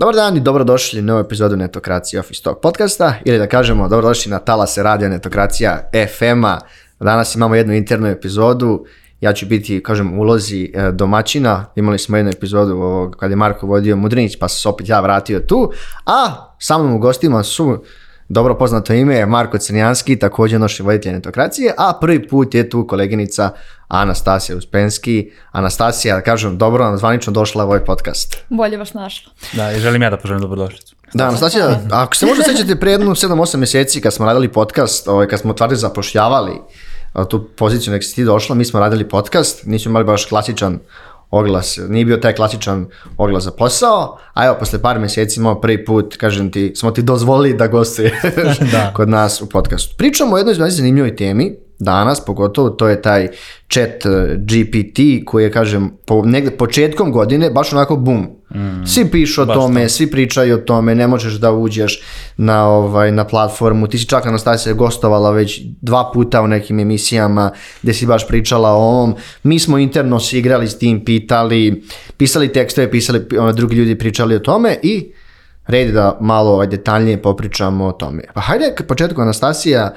Dobar dan i dobrodošli na novu epizodu Netokracije Office Talk podcasta ili da kažemo dobrodošli na Tala se radija Netokracija FM-a. Danas imamo jednu internu epizodu, ja ću biti, kažem, ulozi e, domaćina, imali smo jednu epizodu ovog, kada je Marko vodio Mudrinić pa se opet ja vratio tu, a sa mnom u gostima su dobro poznato ime je Marko Crnjanski, takođe naš voditelj netokracije, a prvi put je tu koleginica Anastasija Uspenski. Anastasija, da kažem, dobro nam zvanično došla u ovaj podcast. Bolje vas našla. Da, i želim ja da poželim dobrodošlicu. Da, Anastasija, ako se možda sećate pre jedno 7-8 meseci kad smo radili podcast, ovaj, kad smo otvarili zapošljavali tu poziciju nek si ti došla, mi smo radili podcast, nismo imali baš klasičan oglas, nije bio taj klasičan oglas za posao, a evo, posle par meseci imao prvi put, kažem ti, smo ti dozvolili da gostuješ da. kod nas u podcastu. Pričamo o jednoj zanimljivoj temi, danas, pogotovo to je taj chat eh, GPT koji je, kažem, po, negde, početkom godine baš onako bum. Mm, svi pišu o tome, to. svi pričaju o tome, ne možeš da uđeš na, ovaj, na platformu. Ti si čak Anastasija gostovala već dva puta u nekim emisijama gde si baš pričala o ovom. Mi smo interno se igrali s tim, pitali, pisali tekstove, pisali, ono, drugi ljudi pričali o tome i red da malo ovaj, detaljnije popričamo o tome. Pa hajde, početku Anastasija,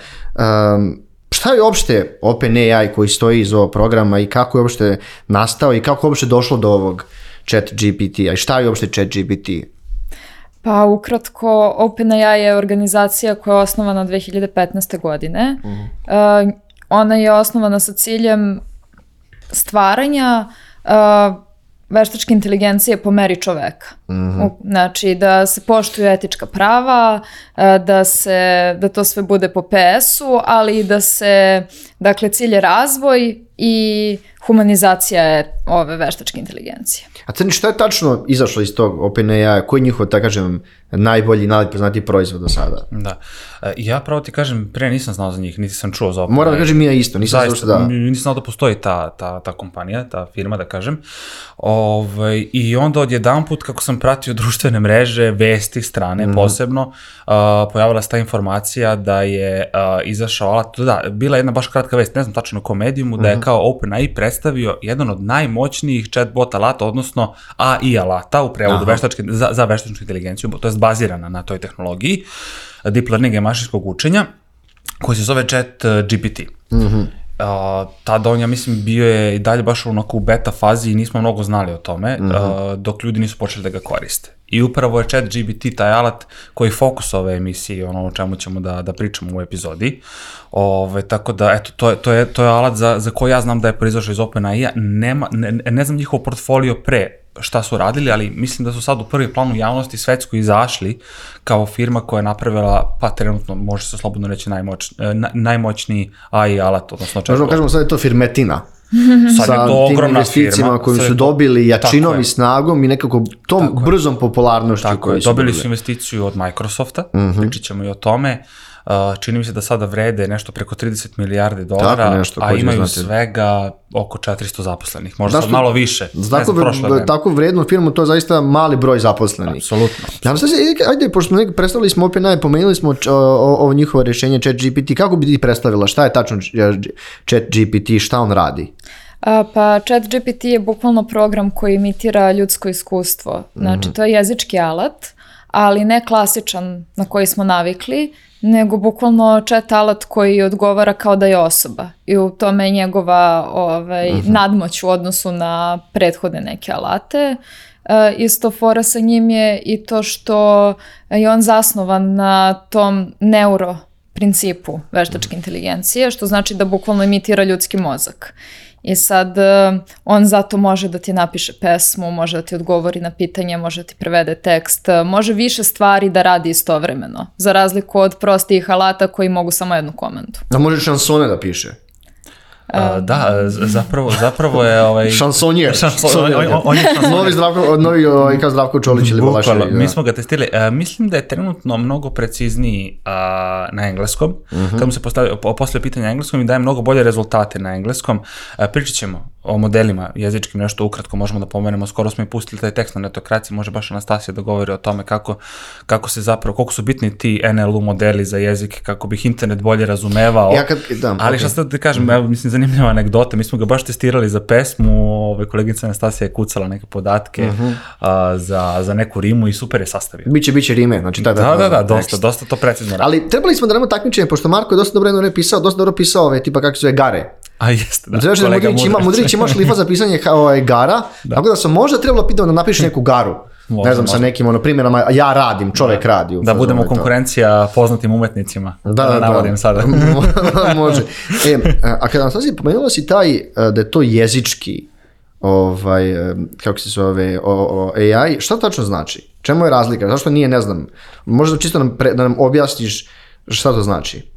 um, šta je uopšte OpenAI koji stoji iz ovog programa i kako je uopšte nastao i kako je uopšte došlo do ovog chat GPT-a i šta je uopšte chat GPT? Pa ukratko, OpenAI je organizacija koja je osnovana 2015. godine. Uh mhm. -huh. uh, ona je osnovana sa ciljem stvaranja uh, veštačke inteligencije po meri čoveka. Mm -hmm. Znači da se poštuju etička prava, e, da, se, da to sve bude po PS-u, ali da se, dakle, cilje razvoj i humanizacija je ove veštačke inteligencije. A Crni, šta je tačno izašlo iz tog openai Koji je njihov, da kažem, najbolji, najpoznatiji proizvod do sada? Da. E, ja pravo ti kažem, pre nisam znao za njih, niti sam čuo za OpenAI. Moram da kažem ja isto, nisam Zaista, znao da... Nisam znao da postoji ta, ta, ta kompanija, ta firma, da kažem. Ove, ovaj, I onda odjedan put, kako sam pratio društvene mreže, vesti strane mm posebno, uh, pojavila se ta informacija da je uh, izašao da, bila jedna baš kratka vest, ne znam tačno kom komedijumu, mm da je mhm. kao OpenAI pres predstavio jedan od najmoćnijih chatbot alata, odnosno AI alata u prevodu veštačke, za, za veštačku inteligenciju, to je bazirana na toj tehnologiji, deep learning i mašinskog učenja, koji se zove chat eh, GPT. Mm -hmm a, tada on, ja mislim, bio je i dalje baš onako u beta fazi i nismo mnogo znali o tome, mm -hmm. a, mhm. dok ljudi nisu počeli da ga koriste. I upravo je chat GBT taj alat koji je fokus ove emisije, ono o čemu ćemo da, da pričamo u epizodi. Ove, tako da, eto, to je, to je, to je alat za, za koji ja znam da je proizašao iz OpenAI-a. Nema, ne, ne znam njihov portfolio pre šta su radili, ali mislim da su sad u prvi plan u javnosti svetsko izašli kao firma koja je napravila, pa trenutno može se slobodno reći, najmoć, e, na, najmoćniji AI alat, odnosno četvrlo. Možemo kažemo sad je to firmetina. Sad sa je to tim investicijama kojim su dobili jačinom i snagom i nekako tom tako brzom popularnošću tako koju su dobili. Dobili su investiciju od Microsofta, mm -hmm. pričat ćemo i o tome. Uh, čini mi se da sada vrede nešto preko 30 milijardi dolara, nešto, a imaju znači. svega oko 400 zaposlenih, možda znači, malo više. Znači, znam, prošle da vreme. Tako vrednu firmu, to je zaista mali broj zaposlenih. Apsolutno. Ja, sad, e, ajde, pošto smo nekako predstavili smo opet, naj, pomenuli smo ovo njihovo rješenje chat GPT, kako bi ti predstavila, šta je tačno chat GPT, šta on radi? Pa chat GPT je bukvalno program koji imitira ljudsko iskustvo. Znači, mhm. to je jezički alat ali ne klasičan na koji smo navikli, nego bukvalno chat alat koji odgovara kao da je osoba i u tome je njegova ovaj, uh mhm. -huh. nadmoć u odnosu na prethodne neke alate. E, isto fora sa njim je i to što je on zasnovan na tom neuro principu veštačke mhm. inteligencije, što znači da bukvalno imitira ljudski mozak. I sad e, on zato može da ti napiše pesmu, može da ti odgovori na pitanje, može da ti prevede tekst, e, može više stvari da radi istovremeno, za razliku od prostih alata koji mogu samo jednu komandu. Da može šansone da piše. A, da, zapravo, zapravo je... Ovaj, šansonjer. šansonjer. On, on, on je šansonjer. novi Zdravko, novi ovaj, kao Zdravko Čolić ili Balašević. Bukvalno, da. mi smo ga testirali. A, mislim da je trenutno mnogo precizniji a, na engleskom. Uh mhm. -huh. Kad mu se postavio, postavio pitanje na engleskom i daje mnogo bolje rezultate na engleskom. A, pričat ćemo o modelima jezičkim nešto ukratko možemo da pomenemo, skoro smo i pustili taj tekst na netokraciji, može baš Anastasija da govori o tome kako, kako se zapravo, koliko su bitni ti NLU modeli za jezike, kako bih internet bolje razumevao. Ja kad, da, ali okay. šta ste da kažem, mm. evo, mislim, zanimljiva anegdota, mi smo ga baš testirali za pesmu, ovaj, koleginica Anastasija je kucala neke podatke uh mhm. -huh. a, za, za neku rimu i super je sastavio. Biće, biće rime, znači da, da, da, da, da dosta, dosta to precizno radi. Ali trebali smo da damo takmičenje, pošto Marko je dosta dobro jedno pisao, dosta dobro pisao ove, tipa kako se zove, gare. A jeste, da. Znači, da Mudrić, ima, Mudrić ima šlifa za pisanje kao, ovaj, gara, da. tako da sam možda trebalo pitao da napiše neku garu. Možda, ne znam, možda. sa nekim ono, primjerama, ja radim, čovek da. radi. Da budemo konkurencija poznatim umetnicima. Da, da, da. da. Navodim da. sada. Može. E, a kada sam nazi, pomenula si taj, e, da je to jezički, ovaj, e, kako se zove, o, o, AI, šta tačno znači? Čemu je razlika? Zašto nije, ne znam, možda čisto nam pre, da nam objasniš šta to znači?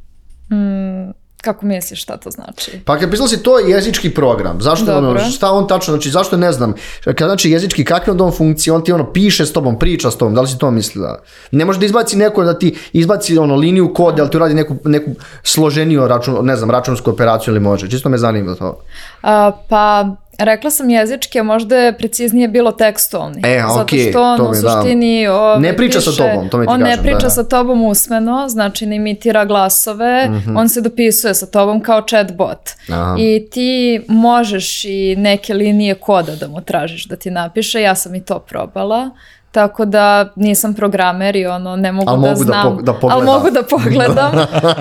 Kako misliš šta to znači? Pa kapital da si to je jezički program. Zašto Dobro. ono, šta on tačno, znači zašto ne znam. Kada znači jezički kakve on funkcije, on ti ono piše s tobom, priča s tobom, da li si to mislila? Ne može da izbaci neko da ti izbaci ono liniju koda, ali ti radi neku, neku složeniju račun, ne znam, računsku operaciju ili može. Čisto me zanima to. A, pa Rekla sam jezički, a možda je preciznije bilo tekstualni. E, okej, okay, to on, mi da. Suštini, ove, ovaj ne priča piše, sa tobom, to mi ti on kažem. On da, ne priča da, sa tobom usmeno, znači ne imitira glasove, mm -hmm. on se dopisuje sa tobom kao chatbot. Aha. I ti možeš i neke linije koda da mu tražiš da ti napiše, ja sam i to probala. Uh, Tako da nisam programer i ono ne mogu ali da mogu da znam, da, po, da ali mogu da pogledam.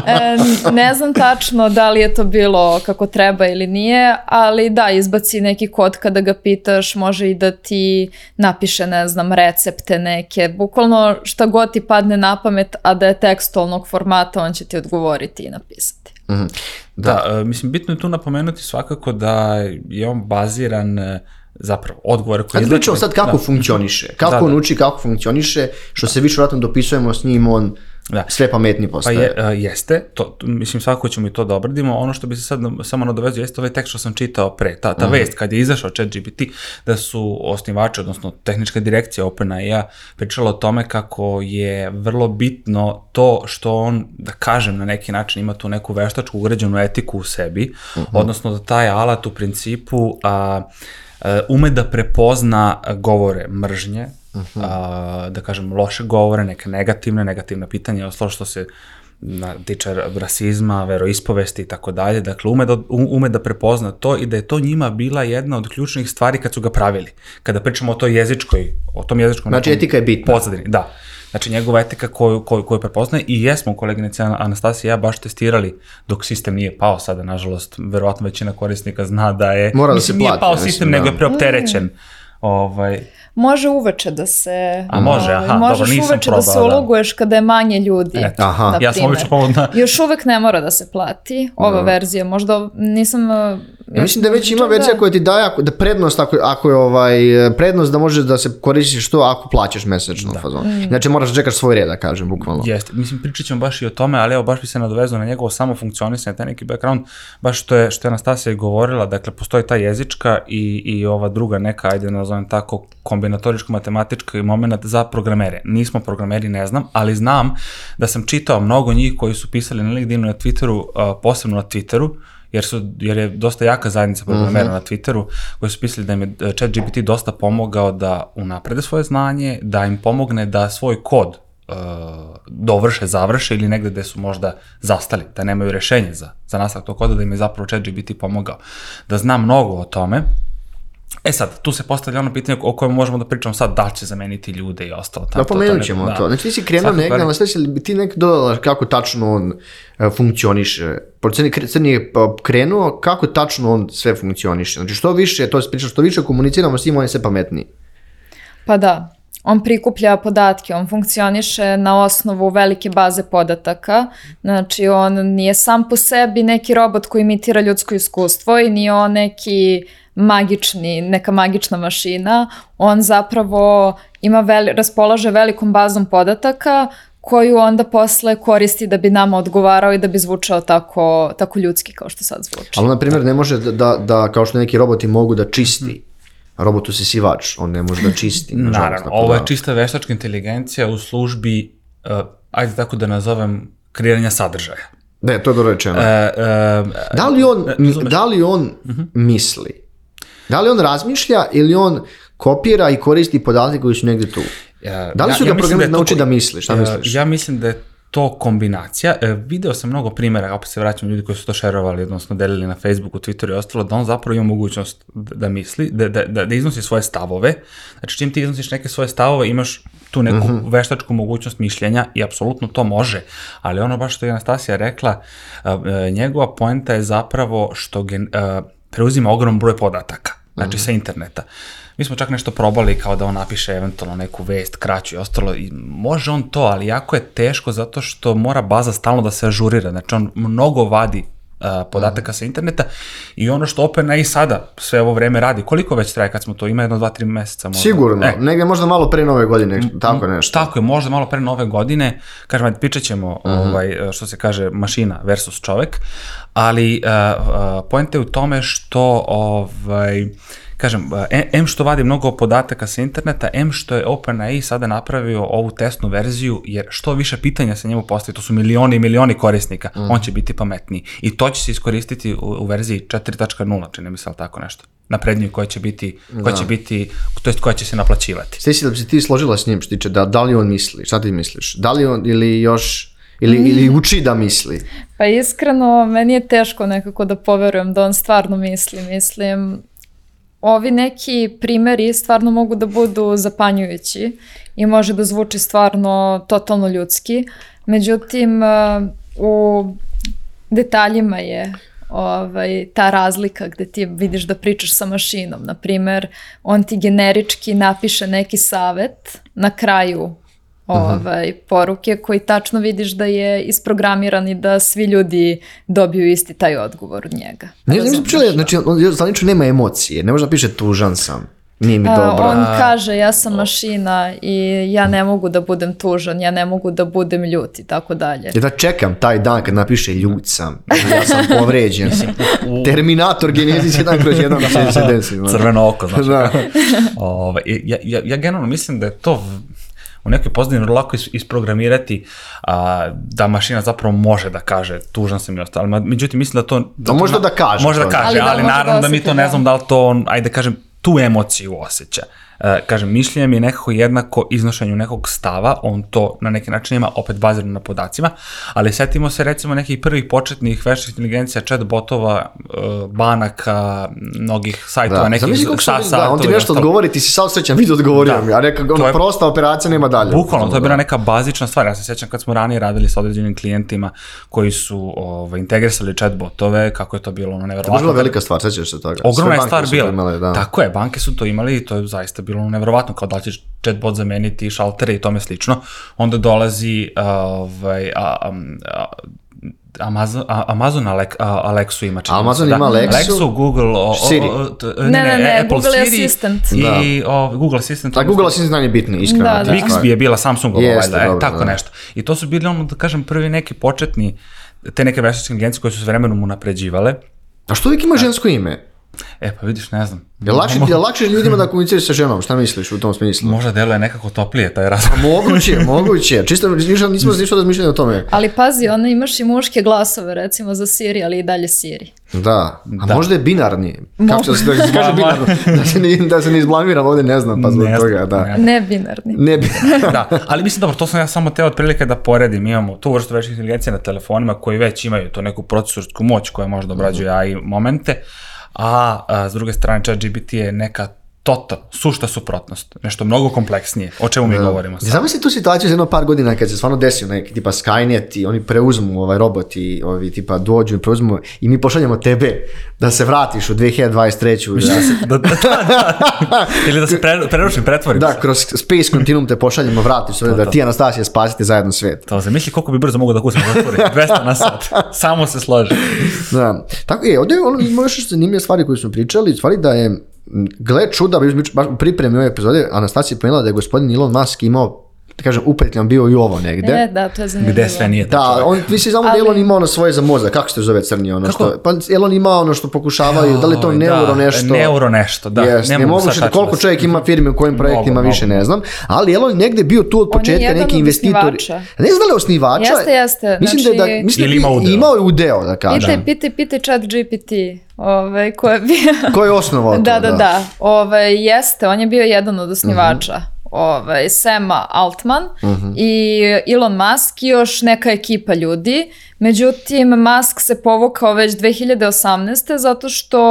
e, ne znam tačno da li je to bilo kako treba ili nije, ali da, izbaci neki kod kada ga pitaš, može i da ti napiše, ne znam, recepte neke, bukvalno šta god ti padne na pamet, a da je tekstualnog formata, on će ti odgovoriti i napisati. Mm -hmm. Da, da, mislim, bitno je tu napomenuti svakako da je on baziran e, zapravo odgovore koji Ajde pričamo sad kako da. funkcioniše, kako da, da. on uči, kako funkcioniše, što se više vratno dopisujemo s njim, on da. sve pametni pa postaje. Pa je, a, e, jeste, to, mislim svako ćemo i to da obradimo, ono što bi se sad samo nadovezio jeste ovaj tekst što sam čitao pre, ta, ta uh vest kad je izašao chat GPT, da su osnivači, odnosno tehnička direkcija OpenAI-a pričala o tome kako je vrlo bitno to što on, da kažem na neki način, ima tu neku veštačku ugrađenu etiku u sebi, uh odnosno da taj alat u principu... A, Eh, ume da prepozna govore mržnje, uh mhm. -huh. a, da kažem loše govore, neke negativne, negativne pitanja, oslo što se na, tiče rasizma, veroispovesti i tako dalje. Dakle, ume da, ume da prepozna to i da je to njima bila jedna od ključnih stvari kad su ga pravili. Kada pričamo o toj jezičkoj, o tom jezičkom... Znači, etika je bitna. Pozadini, da. Znači, njegova etika koju, koju, koju prepoznaje i jesmo, koleginica Anastasija i ja baš testirali dok sistem nije pao sada, nažalost, verovatno većina korisnika zna da je... Mora da mislim, se plati. Nije pao sistem, da. nego je preopterećen. Ovaj, Može uveče da se... A može, aha, ovaj, možeš dobro, nisam uveče da se uloguješ da. kada je manje ljudi. Eto, aha, ja sam obično pomodna. Još uvek ne mora da se plati ova da. verzija, možda nisam Ja mislim da već ima verzija da. koja ti daje ako, da prednost ako, ako je ovaj prednost da možeš da se koristiš to ako plaćaš mesečno da. fazon. Mm. Znači moraš da čekaš svoj red da kažem bukvalno. Jeste, mislim pričaćemo baš i o tome, ali evo baš bi se nadovezao na njegovo samo funkcionisanje, taj neki background, baš što je što je Anastasija i govorila, dakle postoji ta jezička i i ova druga neka ajde da nazovem tako kombinatoričko i momenat za programere. Nismo programeri, ne znam, ali znam da sam čitao mnogo njih koji su pisali na LinkedInu na Twitteru, posebno na Twitteru, jer, su, jer je dosta jaka zajednica programera mm -hmm. na Twitteru, koji su pisali da im je e, chat GPT dosta pomogao da unaprede svoje znanje, da im pomogne da svoj kod uh, dovrše, završe ili negde gde su možda zastali, da nemaju rešenje za, za nastavak tog koda, da im je zapravo chat GPT pomogao. Da zna mnogo o tome, E sad, tu se postavlja ono pitanje o kojem možemo da pričamo sad, da li će zameniti ljude i ostalo. Tako, da, da pomenut ćemo to. Ne, da. to. Znači ti si krenuo negdje, ali sve si ti nek dodala kako tačno on uh, funkcioniše. Crni je pa, krenuo kako tačno on sve funkcioniše. Znači što više, to se priča, što više komuniciramo s njim, on je sve pametniji. Pa da, on prikuplja podatke, on funkcioniše na osnovu velike baze podataka, znači on nije sam po sebi neki robot koji imitira ljudsko iskustvo i nije on neki magični, neka magična mašina, on zapravo ima veli, raspolaže velikom bazom podataka koju onda posle koristi da bi nama odgovarao i da bi zvučao tako, tako ljudski kao što sad zvuči. Ali, na primjer, ne može da, da, da, kao što neki roboti mogu da čisti mhm robot usisivač, on ne može da čisti. Naravno, ovo je da. čista veštačka inteligencija u službi, uh, ajde tako da nazovem, kreiranja sadržaja. Ne, to je dobro rečeno. E, e, da li on, ne, da li on uh mhm. -huh. misli? Da li on razmišlja ili on kopira i koristi podatke koji su negde tu? Da li su ja, ga ja programi da nauči da misli? Šta misliš? Ja mislim da je to kombinacija, e, video sam mnogo primjera, opet se vraćam ljudi koji su to šerovali, odnosno delili na Facebooku, Twitteru i ostalo, da on zapravo ima mogućnost da, misli, da, da, da, da iznosi svoje stavove. Znači čim ti iznosiš neke svoje stavove, imaš tu neku mm -hmm. veštačku mogućnost mišljenja i apsolutno to može, ali ono baš što je Anastasija rekla, e, njegova poenta je zapravo što gen, e, preuzima ogrom broj podataka, znači mm -hmm. sa interneta. Mi smo čak nešto probali kao da on napiše eventualno neku vest, kraću i ostalo. I može on to, ali jako je teško zato što mora baza stalno da se ažurira. Znači on mnogo vadi uh, podataka sa interneta i ono što OpenAI sada sve ovo vreme radi, koliko već traje kad smo to, ima jedno, dva, tri meseca možda. Sigurno, e, negde možda malo pre nove godine, tako nešto. Tako je, možda malo pre nove godine, kažem, ajde, pričat ćemo, uh -huh. ovaj, što se kaže, mašina versus čovek, ali uh, uh, pojenta je u tome što ovaj, uh, kažem, M što vadi mnogo podataka sa interneta, M što je OpenAI sada napravio ovu testnu verziju, jer što više pitanja se njemu postavi, to su milioni i milioni korisnika, mm. on će biti pametniji. I to će se iskoristiti u, u verziji 4.0, čini mi se ali tako nešto, na prednjoj koja će biti, koja da. će biti, to jest koja će se naplaćivati. si da bi se ti složila s njim što tiče da, da li on misli, šta ti misliš, da li on ili još Ili, ili mm. uči da misli? Pa iskreno, meni je teško nekako da poverujem da on stvarno misli. Mislim, ovi neki primeri stvarno mogu da budu zapanjujući i može da zvuči stvarno totalno ljudski. Međutim, e, u detaljima je ovaj, ta razlika gde ti vidiš da pričaš sa mašinom. Naprimer, on ti generički napiše neki savet na kraju ovaj, poruke koji tačno vidiš da je isprogramiran i da svi ljudi dobiju isti taj odgovor od njega. Ne, ne, ne, znači, on zvanično nema emocije, ne može da piše tužan sam. Nije mi dobro. on kaže ja sam mašina i ja ne mogu da budem tužan, ja ne mogu da budem ljut i tako dalje. Ja e da čekam taj dan kad napiše ljut sam, ja sam povređen. Terminator genezis jedan kroz jedan da, da se Crveno oko, znači. Da. Ove, ovaj, ja, ja, ja generalno mislim da je to u nekoj pozadini lako isprogramirati a, da mašina zapravo može da kaže tužan sam i ostalo. Međutim, mislim da to... Da, da to možda da kaže. Možda da kaže, ali, da ali naravno da, da mi to ne znam da. da li to, ajde da kažem, tu emociju osjeća. Eh, kažem, mišljenje mi je nekako jednako iznošenju nekog stava, on to na neki način ima opet bazirano na podacima, ali setimo se recimo nekih prvih početnih veštačkih inteligencija, chat botova, eh, banaka, mnogih sajtova, da. nekih sa, sa, sa, da, on ti nešto odgovori, ti si sad srećan, vidi da odgovorio da. mi, a neka ono, je, prosta operacija nema dalje. Bukvalno, to je da. bila neka bazična stvar, ja se sećam kad smo ranije radili sa određenim klijentima koji su ovaj, integrisali chat botove, kako je to bilo ono nevjerovatno. To je bila velika stvar, sećaš se toga. Ogromna je stvar bila. Imale, da. Tako je, banke su to imali i to je zaista bilo bilo nevjerovatno kao da li će chatbot zameniti šaltere i tome slično. Onda dolazi ovaj, a, a, a, Amazon, Amazon Alek, Alexu ima čini. Amazon ima da. Alexu. Alexu, Google, o, Siri. O, o, ne, ne, ne, ne, Apple Google Siri Assistant. I da. o, Google Assistant. A Google Assistant je bitni, iskreno. Da, da. Bixby je bila Samsungova, Jeste, valjda, e, dobro, tako da. nešto. I to su bili, ono, da kažem, prvi neki početni, te neke veštačke inteligencije koje su s vremenom unapređivale. A što uvijek ima žensko ime? E pa vidiš, ne znam. Je lakše, je lakše ljudima da komuniciraš sa ženom, šta misliš u tom smislu? Možda deluje nekako toplije taj razgovor. Pa moguće, moguće. Čisto nisam, nismo ništa razmišljali o tome. Ali pazi, onda imaš i muške glasove recimo za Siri, ali i dalje Siri. Da, a da. možda je binarni. Kako se da se kaže binarno? Da se ne, da se ne izblamiram ovde, ne znam, pa zbog ne toga, da. Ne binarni. Ne binarni. da, ali mislim, dobro, to sam ja samo teo otprilike da poredim. Imamo tu vrstu većih inteligencije na telefonima koji već imaju to neku procesorsku moć koja može da obrađuje AI momente, a, a s druge strane chat GPT je neka total, sušta suprotnost, nešto mnogo kompleksnije, o čemu mi da. govorimo sad. Zamisli tu situaciju za jedno par godina kad se stvarno desio neki tipa Skynet i oni preuzmu ovaj robot i ovi tipa dođu i preuzmu i mi pošaljamo tebe da se vratiš u 2023. Da se... da, da, da, Ili da se pre, prerušim, pretvorim. Da, kroz space continuum te pošaljemo, vratiš se, da, da ti Anastasija spasite zajedno svet. To, se misli koliko bi brzo mogao da kusim zatvori, 200 na sat, samo se složi. Da, tako je, ovdje je ono, ima još zanimljive stvari koje smo pričali, stvari da je Gle čuda, baš u pripremi ove epizode Anastasija pomenula da je gospodin Elon Musk imao da kažem, upetljam bio i ovo negde. E, da, to je zanimljivo. Gde sve nije to Da, on, više znamo da Ali... da Elon ima ono svoje za mozak, kako se zove crni ono Kako? što, pa Elon ima ono što pokušavaju, da li to je da, neuro da, nešto? Neuro nešto, da. Yes, ne, mogu da sad koliko čovjek ima firme, u kojim projektima, mogu, više mogu. ne znam. Ali Elon negde bio tu od početka neki investitor. Ne znam li osnivača. Jeste, jeste. Mislim znači... da, da, mislim da ima udeo. imao je udeo, da kažem. Pite, pite, pite chat GPT. Ovaj, ko je bio... ko je osnovao to, da. Da, da, da. Ovaj, jeste, on je bio jedan od osnivača ovaj, Sema Altman uh mhm. -huh. i Elon Musk i još neka ekipa ljudi Međutim, Musk se povukao već 2018. zato što,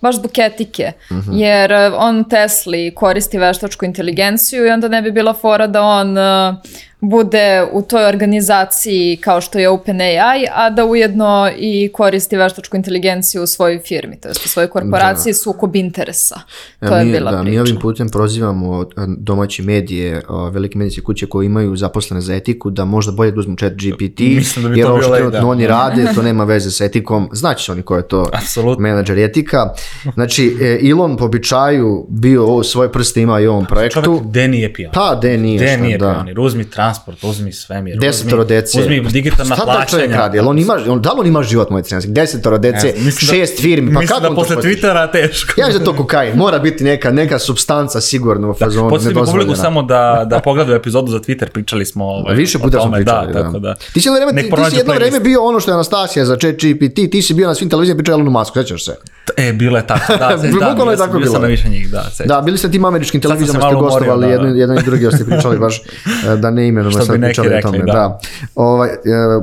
baš zbog etike, mm -hmm. jer on Tesli koristi veštačku inteligenciju i onda ne bi bila fora da on uh, bude u toj organizaciji kao što je OpenAI, a da ujedno i koristi veštačku inteligenciju u svojoj firmi, to je u svojoj korporaciji da. sukob interesa. Ja, to mi, je bila da, priča. Mi ovim putem prozivamo e, domaće medije, velike medijske kuće koje imaju zaposlene za etiku, da možda bolje da uzmu chat GPT, Mislim da bi to bilo no da. oni rade, to nema veze sa etikom, znači oni ko je to Absolutno. menadžer etika. Znači, e, Elon po običaju bio ovo, svoje prste ima i ovom projektu. Čovjek, gde nije pijan? Pa, gde nije. Gde šta, nije da. pionir? Uzmi transport, uzmi svemir. Desetoro dece. Uzmi pa digitalna šta plaćanja. Šta da čovjek radi? Jel on ima, on, da li on ima život, moj cenjak? Desetoro dece, ja, da- šest da, firmi, pa kako da posle Twittera teško. Ja da to kokain, mora biti neka, neka substanca sigurno u da, fazonu. Da, Podsjetim publiku samo da, da pogledaju epizodu za Twitter, pričali smo ovaj, Više puta smo pričali, da, da. Tako da. Ti si jedno vreme, ti si jedno vreme bio ono što je Anastasija za ChatGPT, ti si bio na svim televizijama pričao Elonu Masku, sećaš se? E, bilo je tako, da, se, da, bilo, je tako bilo. sam na više njih, da, sećam. Da, bili ste tim američkim televizijama, ste gostovali, da, da. jedan, i drugi ste pričali baš, da ne imenujemo sad pričali rekli, tome. Da. da. Ovaj, e,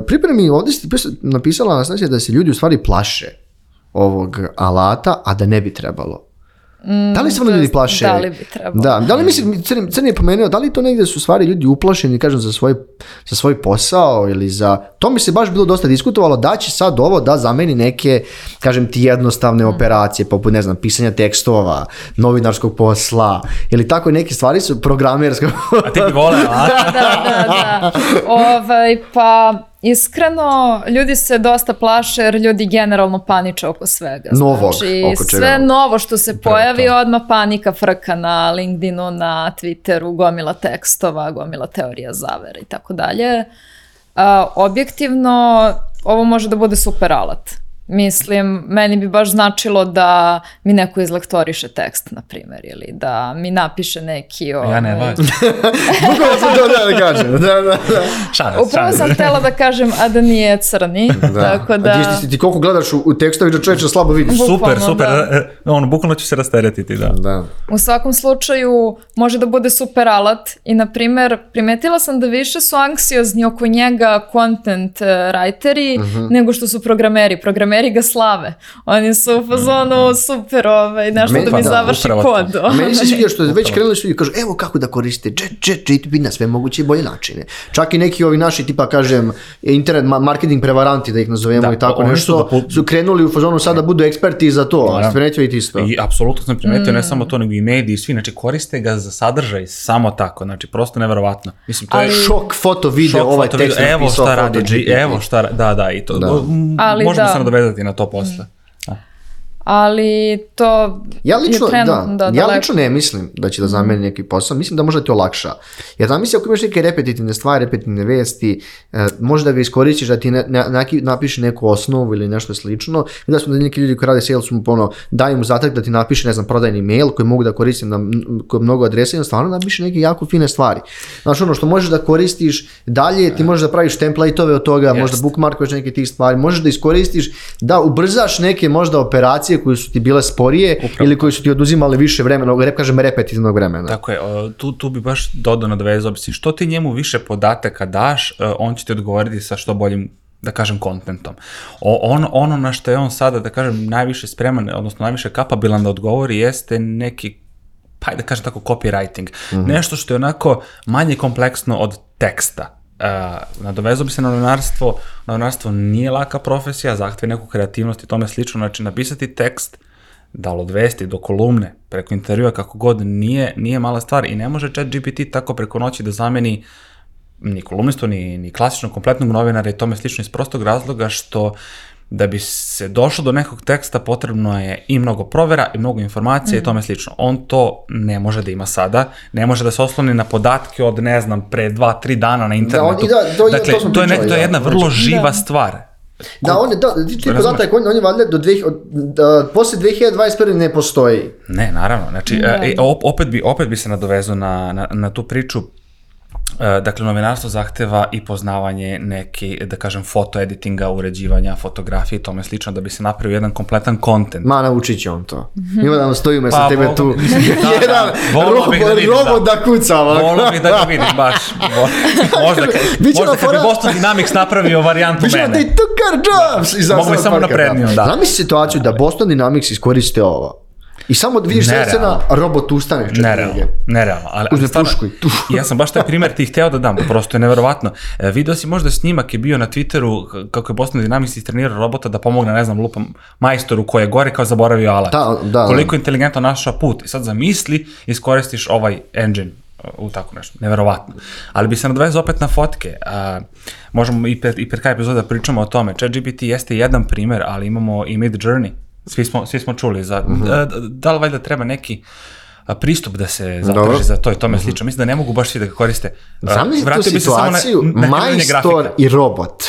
pripremi, ovdje ste napisala Anastasija da se ljudi u stvari plaše ovog alata, a da ne bi trebalo. Mm, da li se oni ljudi plaše? Da li bi trebalo? Da, da li mislim, crni, crni je pomenuo, da li to negde su stvari ljudi uplašeni, kažem, za svoj, za svoj posao ili za... To mi se baš bilo dosta diskutovalo da će sad ovo da zameni neke, kažem ti, jednostavne mm. operacije, poput, ne znam, pisanja tekstova, novinarskog posla ili tako neke stvari su programerske. A ti bi voleo, a? da, da, da. Ovaj, pa Iskreno, ljudi se dosta plaše jer ljudi generalno paniče oko svega. Novog, znači, oko čega? sve novo što se pojavi, Prvo, odmah panika frka na LinkedInu, na Twitteru, gomila tekstova, gomila teorija zavere i tako dalje. Objektivno, ovo može da bude super alat. Mislim, meni bi baš značilo da mi neko izlektoriše tekst, na primer, ili da mi napiše neki... O... Ja ovaj, ne važem. Bukavno sam to da ne kažem. Da, da, da. Upravo sam htela da kažem, a da nije crni. da. Tako da... A ti, ti, koliko gledaš u, u tekstovi da čoveče slabo vidiš. Bukvalno, super, da. super. Da. Ono, bukvalno ću se rasteretiti, da. da. U svakom slučaju, može da bude super alat i, na primer, primetila sam da više su anksiozni oko njega content e, writeri uh mhm. -huh. nego što su programeri. Programeri meri ga slave. Oni su u mm-hmm. fazonu super, ovaj, nešto meni, da mi pa, da, završi da, kod. To. Meni se ovaj. sviđa što je već krenuli su i kažu, evo kako da koriste chat jet, jet, na sve moguće i bolje načine. Čak i neki ovi naši, tipa kažem, internet marketing prevaranti da ih nazovemo da, i tako nešto, su, da pol... su krenuli u fazonu sada da budu eksperti za to, a isto. I apsolutno sam primetio, mm. ne samo to, nego i mediji, svi, znači koriste ga za sadržaj samo tako, znači prosto neverovatno. Mislim, to Ali... je... Šok foto video, šok, ovaj foto, tekst video, evo šta radi, evo šta, da, da, i to, da. možemo da. se nadovezati nadodati na to posle. Mm ali to ja lično, je trenutno da, da, Ja lično ne mislim da će da mm. zameni neki posao, mislim da možda ti olakša. Jer zamisli ako imaš neke repetitivne stvari, repetitivne vesti, e, možda ga iskoristiš da ti ne, ne, neki, napiše neku osnovu ili nešto slično, i da smo da neki ljudi koji rade sales mu pono daju mu zatak da ti napiše, ne znam, prodajni mail koji mogu da koristim na koji mnogo adresa i stvarno napiše neke jako fine stvari. Znači ono što možeš da koristiš dalje, ti e. možeš da praviš templateove od toga, da Jest. možda bookmarkuješ neke tih stvari, možeš da iskoristiš da ubrzaš neke možda operacije operacije koje su ti bile sporije Upravo. ili koje su ti oduzimale više vremena, rep, kažem repetitivnog vremena. Tako je, tu, tu bi baš dodao na nadvezao, što ti njemu više podataka daš, e, on će ti odgovoriti sa što boljim da kažem, kontentom. O, on, ono na što je on sada, da kažem, najviše spreman, odnosno najviše kapabilan da odgovori, jeste neki pa da kažem tako copywriting. Mm -hmm. Nešto što je onako manje kompleksno od teksta Uh, nadovezao bi se na novinarstvo, novinarstvo nije laka profesija, zahteve neku kreativnost i tome slično, znači napisati tekst, da li od vesti do kolumne, preko intervjua, kako god, nije, nije mala stvar i ne može chat GPT tako preko noći da zameni ni kolumnistu, ni, ni klasičnog kompletnog novinara i tome slično iz prostog razloga što da bi se došlo do nekog teksta potrebno je i mnogo provera i mnogo informacija mm. i mhm. tome slično. On to ne može da ima sada, ne može da se osloni na podatke od ne znam pre 2 3 dana na da, internetu. Da, da, to, dakle, to, to je nek, to je da. jedna vrlo znači, da. živa stvar. Da, on je, da, ti podatak, on, on je valjda do dvih, od, da, posle 2021. ne postoji. Ne, naravno, znači, da. e, opet, bi, opet bi se nadovezao na, na, na tu priču E, dakle, novinarstvo zahteva i poznavanje neke, da kažem, fotoeditinga, uređivanja, fotografije i tome slično, da bi se napravio jedan kompletan kontent. Ma, naučit će on to. Mhm. Ima da nam stoji umjesto pa, tebe tu. jedan da, da, da robot da, da kuca. Volio bih da ga vidim, baš. možda možda kad bi Boston Dynamics napravio varijantu mene. Biće da i tukar jobs! Da. Mogu bi samo naprednijom, da. Znam mi situaciju da Boston Dynamics iskoriste ovo I samo da vidiš sve scena, robot ustane četiri nerealno, Nerealno, ali... Uzme stvarno, pušku i tu. ja sam baš taj primer ti hteo da dam, prosto je neverovatno. E, video si možda snimak je bio na Twitteru kako je Boston Dynamics istrenirao robota da pomogne, ne znam, lupam, majstoru koji je gore kao zaboravio alat. Da, da, Koliko je inteligentno našao put. I sad zamisli, iskoristiš ovaj engine u tako nešto, neverovatno. Ali bi se nadvezao opet na fotke. A, možemo i per, i per kraj epizoda da pričamo o tome. ChatGPT jeste jedan primer, ali imamo i Mid Journey Svi smo, svi smo čuli za... Mm -hmm. da, da li valjda treba neki pristup da se zadrži za to i tome mhm. slično. Mislim da ne mogu baš svi da ga koriste. Zamislite tu situaciju, na, na majstor i robot.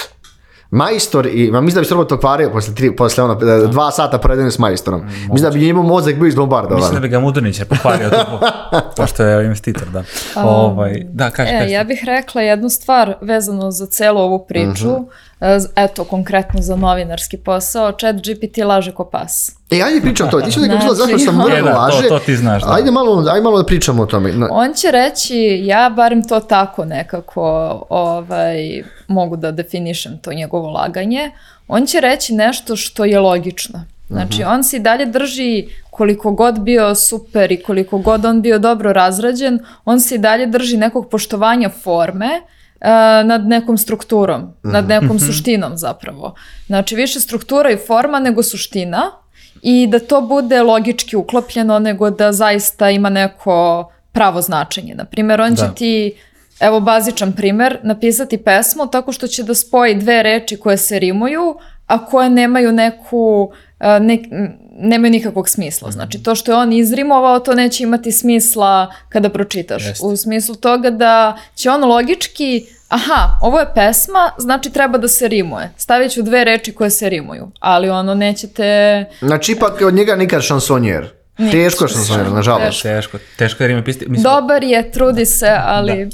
Majstor i, ma mislim da bi se robot okvario posle, tri, posle ono, da. dva sata predenim s majstorom. Moguće. Mhm. Mislim da bi njemu mozak bio izbombardovan. Mislim da bi ga Mudrnićer pokvario, to, pošto je investitor, da. Um, ovaj, da, kaži, e, kaži. ja bih rekla jednu stvar vezano za celu ovu priču. Mm -hmm eto, konkretno za novinarski posao, chat GPT laže ko pas. E, ajde pričam to, ti si znači, zašto sam znači, morao e, da, laže. To, to ti znaš. Da. Ajde, malo, ajde malo da pričamo o tome. Na... On će reći, ja barem to tako nekako ovaj, mogu da definišem to njegovo laganje, on će reći nešto što je logično. Znači, mhm. on se i dalje drži koliko god bio super i koliko god on bio dobro razrađen, on se i dalje drži nekog poštovanja forme, uh, E, nad nekom strukturom, mm. nad mhm. nekom mhm. suštinom zapravo. Znači više struktura i forma nego suština i da to bude logički uklopljeno nego da zaista ima neko pravo značenje. Naprimjer, on da. ti, evo bazičan primer, napisati pesmu tako što će da spoji dve reči koje se rimuju, a koje nemaju neku, e, ne, nemaju nikakvog smisla. Mhm. Znači, to što je on izrimovao, to neće imati smisla kada pročitaš. Jeste. U smislu toga da će on logički, aha, ovo je pesma, znači treba da se rimuje. Stavit ću dve reči koje se rimuju, ali ono neće te... Znači, ipak od njega nikad šansonjer. Nič. Teško što sam želio, nažalost. Teško, teško jer ima piste. Mislim... Dobar je, trudi se, ali...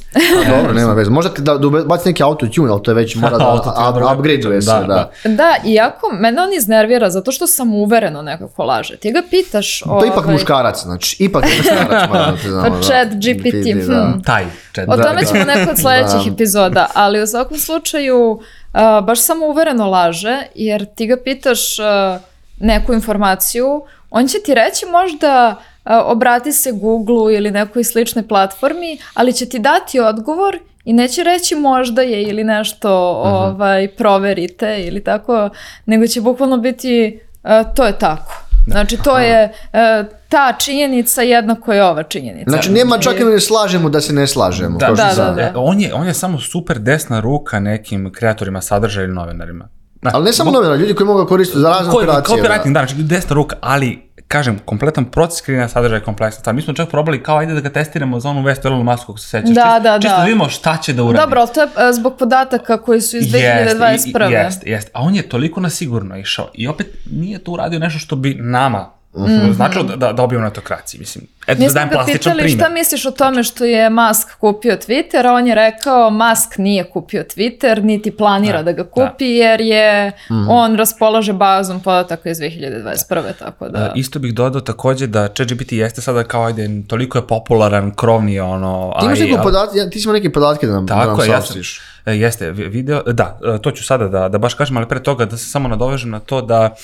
Da. Dobro, nema veze. Možda da, da baci neki autotune, ali to je već mora da upgradeuje se. Da, da, da. da, iako mene on iznervira zato što sam uvereno nekako laže. Ti ga pitaš... To ovaj... ipak muškarac, znači. Ipak je muškarac. da ti znamo, pa chat GPT. Hm. Da. Taj chat. O da, tome da, ćemo da. neko od sledećih da. epizoda, ali u svakom slučaju uh, baš samo uvereno laže, jer ti ga pitaš uh, neku informaciju, on će ti reći možda e, obrati se Google-u ili nekoj sličnoj platformi, ali će ti dati odgovor i neće reći možda je ili nešto mhm. ovaj, proverite ili tako, nego će bukvalno biti e, to je tako. Da. Znači to je e, ta činjenica jednako je ova činjenica. Znači nema čak i da ne slažemo da se ne slažemo. Da, da, da, da. On, je, on je samo super desna ruka nekim kreatorima sadržaja ili novinarima. Da, ali ne samo novinara, ljudi koji mogu da koristiti za razne ko, operacije. Copywriting, da. da, znači desna ruka, ali kažem, kompletan proces kreiranja sadržaja je kompleksan. stvar. Mi smo čak probali kao ajde da ga testiramo za onu vestu Elon Musk kako se sećaš. Da, čisto, da, da. Čisto da vidimo šta će da uradi. Dobro, to je e, zbog podataka koji su iz 2021. Jeste, jeste. Jest. A on je toliko na sigurno išao i opet nije to uradio nešto što bi nama Mm Značilo da, da, da obiju na autokraciji, mislim. Eto, Mi da dajem plastičan primjer. Mi smo šta misliš o tome što je Musk kupio Twitter, on je rekao Musk nije kupio Twitter, niti planira da, da ga da. kupi, da. jer je mm on raspolaže bazom podataka iz 2021. Tako da... A, e, isto bih dodao takođe da ChatGPT jeste sada kao, ajde, toliko je popularan, krovni, ono... Ti imaš AI, neke podatke, ti smo neke podatke da nam, tako da nam saopštiš. Ja sam, E, jeste video, e, da, e, to ću sada da, da baš kažem, ali pre toga da se samo nadovežem na to da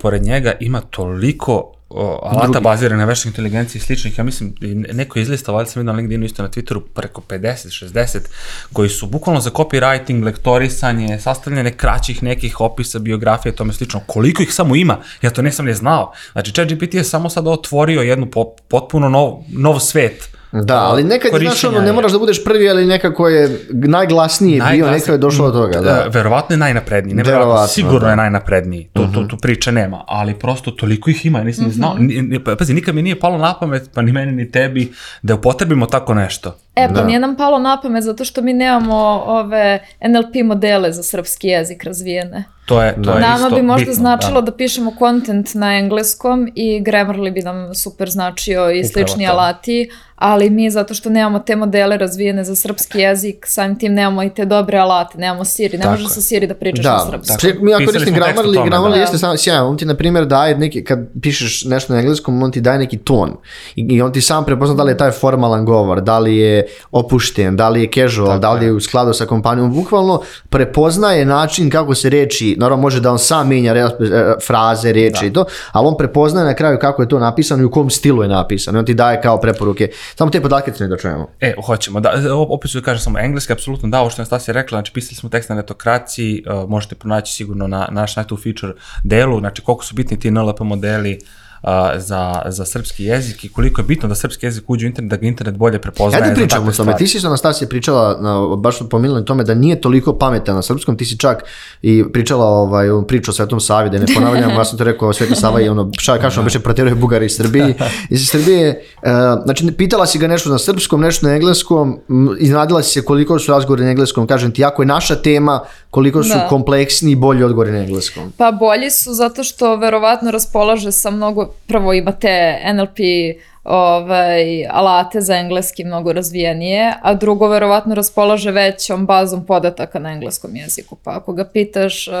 pored njega ima toliko alata Drugi. bazirane na veštačkoj inteligenciji i sličnih, ja mislim, neko je izlistao, valjda sam vidio na LinkedInu isto na Twitteru, preko 50, 60, koji su bukvalno za copywriting, lektorisanje, sastavljanje kraćih nekih opisa, biografije, tome slično. Koliko ih samo ima? Ja to nisam ne znao. Znači, ChatGPT je samo sada otvorio jednu po, potpuno nov, nov svet Da, ali nekad znaš ono, ne moraš da budeš prvi, ali nekako je najglasniji Najglasni, bio, nekako je došlo do toga. Da. E, verovatno je najnapredniji, ne verovatno, sigurno da. je najnapredniji, tu, tu, mhm. tu priče nema, ali prosto toliko ih ima, nisam mm znao, mhm. pa, pazi, nikad mi nije palo na pamet, pa ni meni ni tebi, da upotrebimo tako nešto. E, pa da. nije nam palo na pamet zato što mi nemamo ove NLP modele za srpski jezik razvijene. To je, to je Nama isto bi možda bitno, da. značilo da. da pišemo content na engleskom i Grammarly bi nam super značio i Upravo slični to. alati, ali mi zato što nemamo te modele razvijene za srpski jezik, samim tim nemamo i te dobre alate, nemamo Siri, ne možeš sa Siri da pričaš da, na srpskom. Da, mi ako koristim Grammarly, Grammarly da. jeste samo sjajan, on ti na primjer daje neki, kad pišeš nešto na engleskom, on ti daje neki ton i, i on ti sam prepozna da li je taj formalan govor, da li je opušten, da li je casual, tako da li je u skladu sa kompanijom, bukvalno prepoznaje način kako se reči naravno može da on sam menja e, fraze, reči da. i to, ali on prepoznaje na kraju kako je to napisano i u kom stilu je napisano. On ti daje kao preporuke. Samo te podatke treba da čujemo. E, hoćemo. Da, e, opet ću da kažem samo engleski, apsolutno da, ovo što je Stasija rekla, znači pisali smo tekst na netokraciji, uh, možete pronaći sigurno na, na naš na tu feature delu, znači koliko su bitni ti NLP modeli, za, za srpski jezik i koliko je bitno da srpski jezik uđe u internet, da ga internet bolje prepoznaje. Ajde pričamo o tome. Ti si Anastasija pričala, na, baš pominjala na tome da nije toliko pametan na srpskom, ti si čak i pričala ovaj, priču o Svetom Savi, da ne ponavljam, ja sam to rekao, Sveti Sava je ono, šta kašno, beše proteruje Bugari i Srbiji, iz Srbije, e, znači pitala si ga nešto na srpskom, nešto na engleskom, iznadila si se koliko su razgovori na engleskom, kažem ti, jako je naša tema, koliko su da. kompleksni i bolji odgovori na engleskom. Pa bolji su zato što verovatno raspolaže sa mnogo prvo imate NLP ovaj, alate za engleski mnogo razvijenije, a drugo verovatno raspolaže većom bazom podataka na engleskom jeziku. Pa ako ga pitaš, eh,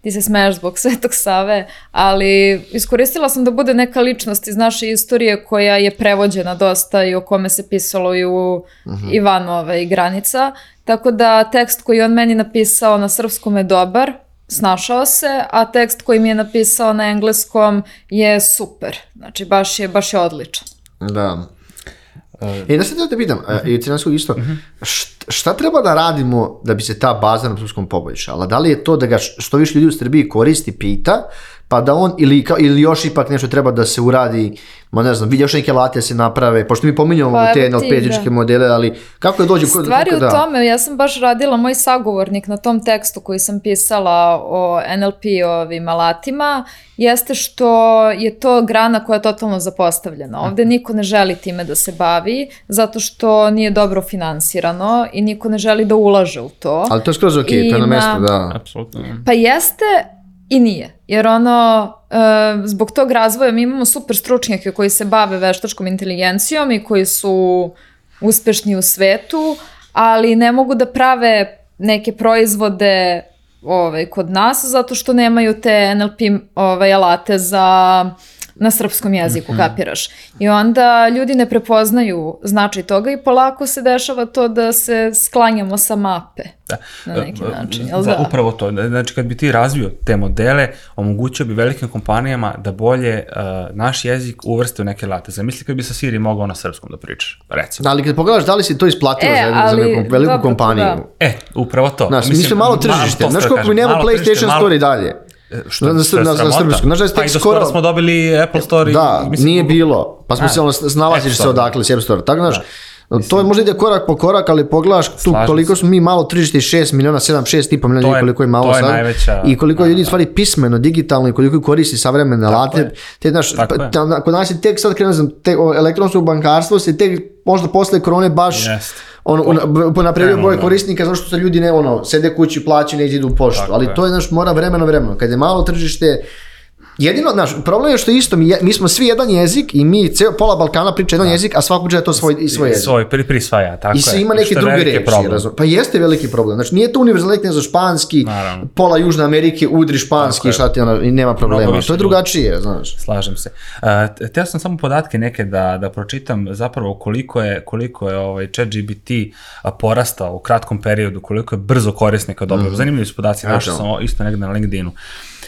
ti se smeješ zbog Svetog Save, ali iskoristila sam da bude neka ličnost iz naše istorije koja je prevođena dosta i o kome se pisalo i u uh -huh. Ivanove i ovaj, granica. Tako da tekst koji on meni napisao na srpskom je dobar, snašao se, a tekst koji mi je napisao na engleskom je super. Znači, baš je, baš je odličan. Da. e, e da se da pitam, uh e, -huh. i Ciranskog isto, uh mhm. -huh. šta treba da radimo da bi se ta baza na srpskom poboljšala? Da li je to da ga što više ljudi u Srbiji koristi, pita, uh, pa da on, ili, ka, ili još ipak nešto treba da se uradi, ma ne znam, vidi još neke late se naprave, pošto mi pominjamo pa, te NLP-etičke da. modele, ali kako je dođu? Stvari kako, u da? tome, ja sam baš radila, moj sagovornik na tom tekstu koji sam pisala o NLP-ovim alatima, jeste što je to grana koja je totalno zapostavljena. Ovde niko ne želi time da se bavi, zato što nije dobro finansirano i niko ne želi da ulaže u to. Ali to je skroz ok, I to je na mestu, da. Apsolutno. Pa jeste, i nije. Jer ono, eh, zbog tog razvoja mi imamo super stručnjake koji se bave veštačkom inteligencijom i koji su uspešni u svetu, ali ne mogu da prave neke proizvode ovaj, kod nas zato što nemaju te NLP ovaj, alate za uh, na srpskom jeziku, mm -hmm. kapiraš. I onda ljudi ne prepoznaju značaj toga i polako se dešava to da se sklanjamo sa mape. Da. Na e, neki način, jel da? da? Upravo to. Znači, kad bi ti razvio te modele, omogućio bi velikim kompanijama da bolje uh, naš jezik uvrste u neke late. Zamisli kad bi sa Siri mogao na srpskom da pričaš, recimo. Da, ali kad pogledaš da li si to isplatilo e, za, ali, za neku veliku dobro, kompaniju. Da. E, upravo to. Znaš, mi smo malo tržište. Znaš koliko mi nema PlayStation Store i dalje. E, što, na, što je na, na srpskom. Znaš da je da pa tek skoro... skoro smo dobili Apple Store. Da, i, mislim, nije bilo. Pa smo mislili, e, snalaziš se odakle s App Store. Tako, znaš, da. to je možda ide korak po korak, ali pogledaš tu koliko smo mi malo 36 miliona, 7, 6 i po miliona koliko je malo sad. Najveća, I koliko da, ljudi da. stvari pismeno, digitalno i koliko koristi savremene late. Te znaš, pa kod nas je tek sad krenuo, tek elektronsko bankarstvo se tek možda posle korone baš Jest ono, on, napravio broj da. korisnika zato što se ljudi ne, ono, sede kući, plaćaju, ne idu u poštu, Tako ali je. to je, znaš, mora vremeno, vremeno, kad je malo tržište, Jedino, znaš, problem je što isto, mi, mi smo svi jedan jezik i mi, ceo, pola Balkana priča jedan da. jezik, a svako priča je to svoj, svoj jezik. Svoj, pri, prisvaja, tako I se ima neke druge reči, razum. Pa jeste veliki problem. Znači, nije to univerzalni za španski, Naravno. pola Južne Amerike udri španski i šta ti ona, nema problema. To je drugačije, znaš. Slažem se. Uh, teo sam samo podatke neke da, da pročitam zapravo koliko je, koliko je ovaj chat GBT porastao u kratkom periodu, koliko je brzo korisnika dobio. Mm. Zanimljivi su podaci, našao sam isto negde na LinkedInu. Uh,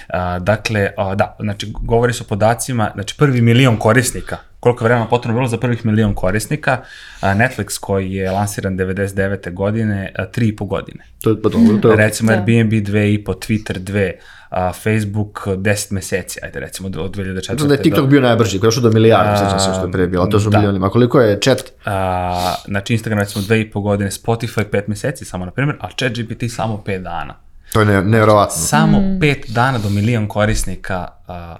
A, dakle, a, da, znači, govori se o podacima, znači prvi milion korisnika, koliko vremena potrebno bilo za prvih milion korisnika, a, Netflix koji je lansiran 99. godine, a, tri i po godine. To je, pa dobro, to je... Recimo da. Airbnb dve i po, Twitter dve, a, Facebook 10 meseci, ajde recimo od 2004. Mislim da je TikTok do... bio najbrži, došao do milijarda, sećam se što da je prije bilo, to su da. milionima. Koliko je chat? A, znači Instagram recimo 2,5 godine, Spotify 5 meseci samo na primjer, a chat GPT samo 5 dana. To je nevjerovatno. Samo mm. pet dana do milion korisnika,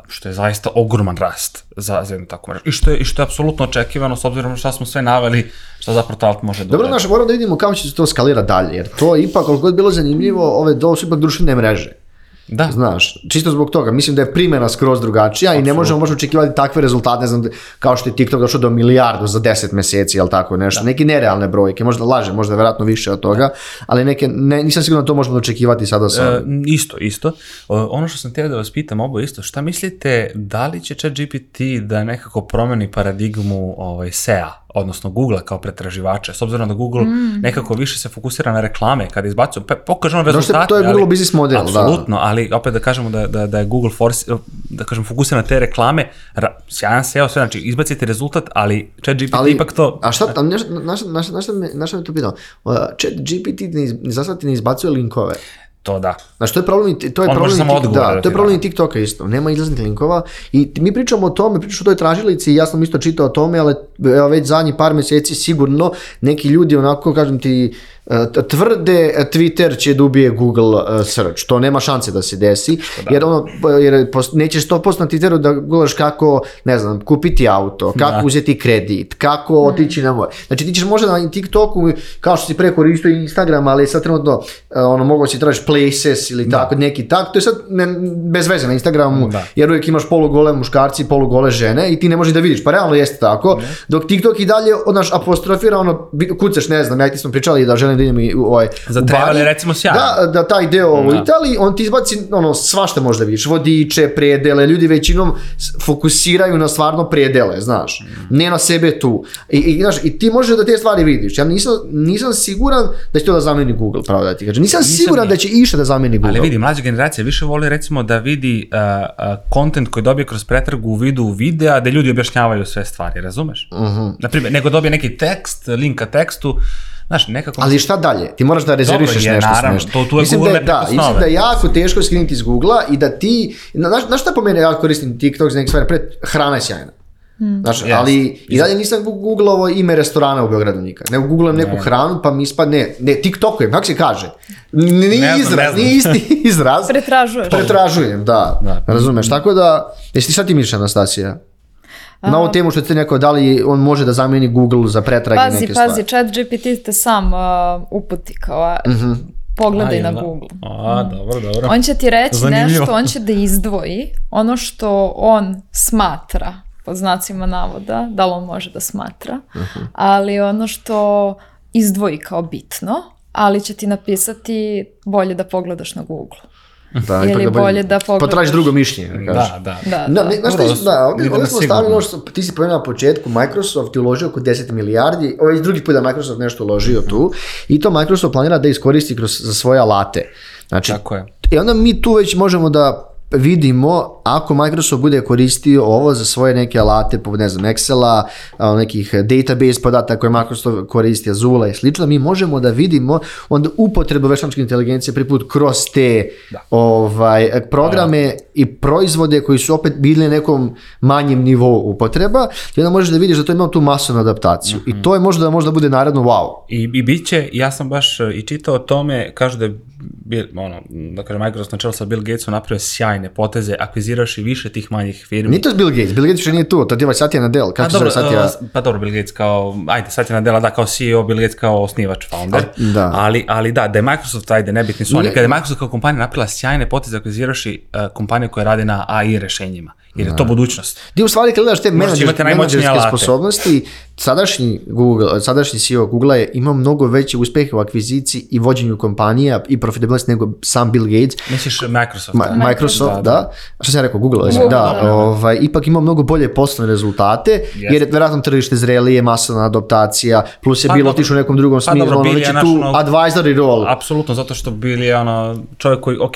što je zaista ogroman rast za, za jednu takvu mrežu. I što je, i što je apsolutno očekivano s obzirom na šta smo sve naveli, šta zapravo Talt može da Dobro, znaš, moramo da vidimo kako će se to skalira dalje, jer to ipak, koliko god bilo zanimljivo, ove, ovo su ipak društvene mreže. Da. Znaš, čisto zbog toga, mislim da je primjena skroz drugačija Absolut. i ne možemo baš očekivati takve rezultate, ne znam, kao što je TikTok došao do milijardu za 10 mjeseci, jel tako nešto, da. neke nerealne brojke, možda laže, možda verovatno više od toga, da. ali neke, ne, nisam sigurno da to možemo očekivati sada sa... E, isto, isto. Ono što sam htio da vas pitam obo isto, šta mislite, da li će ChatGPT da nekako promeni paradigmu ovaj, SEA? odnosno Google kao pretraživača, s obzirom da Google mm. nekako više se fokusira na reklame kada izbacuje, pa pokažu on rezultate. Došte, to je Google ali, biznis model, apsolutno, da. Apsolutno, ali opet da kažemo da, da, da je Google force, da kažem, fokusira na te reklame, ra, sjajan SEO, sve, znači izbacite rezultat, ali chat GPT ali, ipak to... A šta, tam, znaš, znaš, znaš, znaš, znaš, znaš, znaš, znaš, znaš, znaš, znaš, znaš, znaš, znaš, znaš, znaš, znaš, znaš, to da. Znaš, to je problem, to je On problem, samo tik, da, to je problem da. TikToka isto, nema izlaznih linkova i mi pričamo o tome, pričamo o toj tražilici, ja sam isto čitao o tome, ali evo, već zadnjih par meseci sigurno neki ljudi onako, kažem ti, tvrde e, Twitter će da ubije Google e, search, to nema šanse da se desi, pa da. jer ono, jer nećeš 100% na Twitteru da gulaš kako, ne znam, kupiti auto, kako da. uzeti kredit, kako mm. otići na more. Znači ti ćeš možda na TikToku, kao što si pre koristio Instagram, ali sad trenutno, e, ono, mogo si tražiš places ili da. tako, da. neki tak, to je sad ne, bez veze na Instagramu, da. jer uvijek imaš polugole muškarci, polugole žene i ti ne možeš da vidiš, pa realno jeste tako, dok TikTok i dalje, odnaš, apostrofira, ono, kucaš, ne znam, ja ti smo pričali da žene da idem i ovaj, za trebali, recimo sja. Da, da taj deo da. u Italiji, on ti izbaci ono, svašta možda vidiš, vodiče, predele, ljudi većinom fokusiraju na stvarno predele, znaš, mm. ne na sebe tu. I, i, znaš, I ti možeš da te stvari vidiš. Ja nisam, nisam siguran da će to da zameni Google, pravo da ti kažem. Nisam, nisam siguran nije. da će išta da zameni Google. Ali vidi, mlađa generacija više voli recimo da vidi kontent uh, uh, koji dobije kroz pretragu u vidu videa, da ljudi objašnjavaju sve stvari, razumeš? Mm -hmm. Naprimjer, nego dobije neki tekst, link ka tekstu, Znaš, nekako... Ali šta dalje? Ti moraš da rezervišeš Dobro, je, naravno, smiješ. To, tu je mislim Google da je, da, mislim da je jako teško skinuti iz Google-a i da ti... Znaš, znaš šta po mene ja koristim TikTok za neke stvari? Pred, hrana je sjajna. Mm. Znači, yes. ali i dalje nisam googlovao ime restorana u Beogradu nikad. Ne googlam neku ne. hranu pa mi ispadne, ne, ne TikTokujem, kako se kaže? Nije ne izraz, ne nije isti izraz. Pretražuješ. Pretražujem, da. da. Razumeš, tako da, jesi ti šta ti mišlja Anastasija? Na ovu temu što ti rekao, da li on može da zameni Google za pretrage pazi, neke stvari? Pazi, pazi, chat GPT te sam uh, uputi kao, a, uh mhm. -huh. pogledaj na da? Google. A, dobro, dobro. On će ti reći Zanimljivo. nešto, on će da izdvoji ono što on smatra, pod znacima navoda, da li on može da smatra, uh mhm. -huh. ali ono što izdvoji kao bitno, ali će ti napisati bolje da pogledaš na Google. Da, Ili da bolje, da pogledaš. Potražiš pa drugo mišljenje. Da, da, da, da. da. da, ne, znaš, ti, da ovdje, ovdje smo stavili ono što ti si pomenuo na početku, Microsoft je uložio oko 10 milijardi, ovaj drugi put da Microsoft nešto uložio tu i to Microsoft planira da iskoristi kroz, za svoje alate. Znači, Tako je. I e, onda mi tu već možemo da vidimo ako Microsoft bude koristio ovo za svoje neke alate poput ne znam Excela, nekih database podataka koje Microsoft koristi, Azula i slično, mi možemo da vidimo onda upotrebu veštačke inteligencije priput kroz te da. ovaj programe da, i proizvode koji su opet bili na nekom manjem nivou upotreba, i onda možeš da vidiš da to ima tu masovnu adaptaciju. Mm -hmm. I mhm. to je možda da možda bude naredno wow. I, i biće, ja sam baš e, i čitao o tome, kažu da je Bill, ono, da dakle, kažem, Microsoft na čelu sa Bill Gatesom napravio sjajne poteze, akviziraš i više tih manjih firmi. Nije to Bill Gates, Bill Gates više nije tu, tad je ovaj Satya Nadella, kako pa se zove Satya? E, pa dobro, Bill Gates kao, ajde, Satya Nadella, da, kao CEO, Bill Gates kao osnivač founder, A, da. Ali, ali da, da je Microsoft, ajde, nebitni su oni, kada je Microsoft kao kompanija napravila sjajne poteze, akviziraš e, i uh, kompanije koje rade na AI rešenjima, jer je to da. budućnost. Ti u stvari gledaš te menadžerske sposobnosti, sadašnji, Google, sadašnji CEO Google je imao mnogo veće uspehe u akviziciji i vođenju kompanija i profitabilnosti nego sam Bill Gates. Misliš Microsoft? Ma, Microsoft, Microsoft, da. da. Što sam ja rekao, Google, Google da da, da. da. Ovaj, ipak imao mnogo bolje poslovne rezultate, yes. jer je verovatno tržište zrelije, masovna adoptacija, plus je pa, bilo otišao u nekom drugom pa, smislu, ono, već je tu ono, advisory role. Apsolutno, zato što Bill je ono, čovjek koji, ok,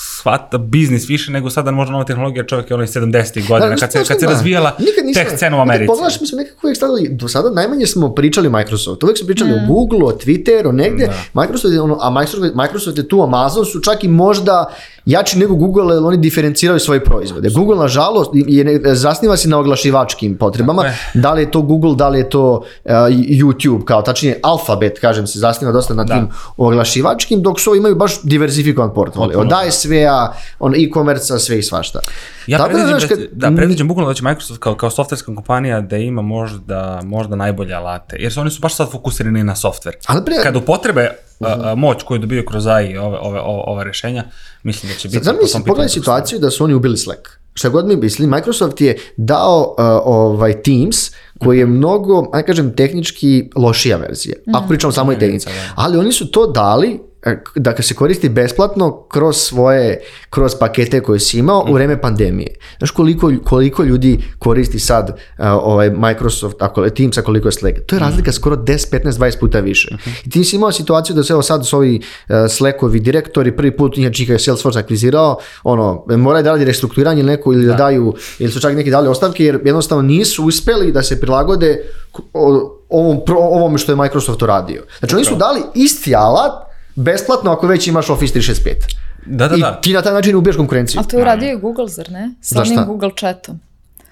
shvata biznis više nego sada možda nova tehnologija čovjek je ono iz 70-ih godina, da, kad, se, kad se razvijala nisam, tech scena u Americi. Pogledaš, mi smo nekako uvijek stavili do sada najmanje smo pričali o Microsoftu. Uvijek smo pričali mm. o Google, o Twitteru, negde. Da. Microsoft, je ono, a Microsoft, Microsoft je tu, Amazon su čak i možda jači nego Google, jer oni diferenciraju svoje proizvode. Google, nažalost, je, zasniva se na oglašivačkim potrebama. Da li je to Google, da li je to uh, YouTube, kao tačnije Alphabet, kažem se, zasniva dosta na da. tim oglašivačkim, dok su imaju baš diversifikovan portfolio. Od ISV-a, da. on e-commerce-a, sve i svašta. Ja Tako da, predviđam, da, kad... da, predviđam mm. bukvalno da će Microsoft kao, kao softverska kompanija da ima možda, možda najbolje alate, jer su, oni su baš sad fokusirani na softver. Ali pre... Kad upotrebe Mhm. a, moć koju dobio kroz AI ove, ove, ova rešenja, mislim da će biti... Sad zamisli, pogledaj situaciju da su oni ubili Slack. Šta god mi misli, Microsoft je dao uh, ovaj Teams koji je mhm. mnogo, ajde kažem, tehnički lošija verzija. Mm. Ako mhm. pričamo samo i tehnici. Da. Ali oni su to dali dakle se koristi besplatno kroz svoje, kroz pakete koje si imao u mhm. vreme pandemije. Znaš koliko, koliko ljudi koristi sad uh, ovaj Microsoft, ako, Teams, a koliko je Slack. To je mhm. razlika skoro 10, 15, 20 puta više. Mhm. I ti si imao situaciju da se evo sad su ovi uh, Slackovi direktori prvi put njih čika je Salesforce akvizirao, ono, moraju da radi restrukturiranje neko ili da, da daju, ili su čak neki dali ostavke jer jednostavno nisu uspeli da se prilagode ovom, pro, ovom što je Microsoft uradio. Znači oni su dali isti alat besplatno ako već imaš Office 365. Da, da, I da. ti na taj način ubijaš konkurenciju. Ali to je uradio i Google, zar ne? Sa onim Google chatom.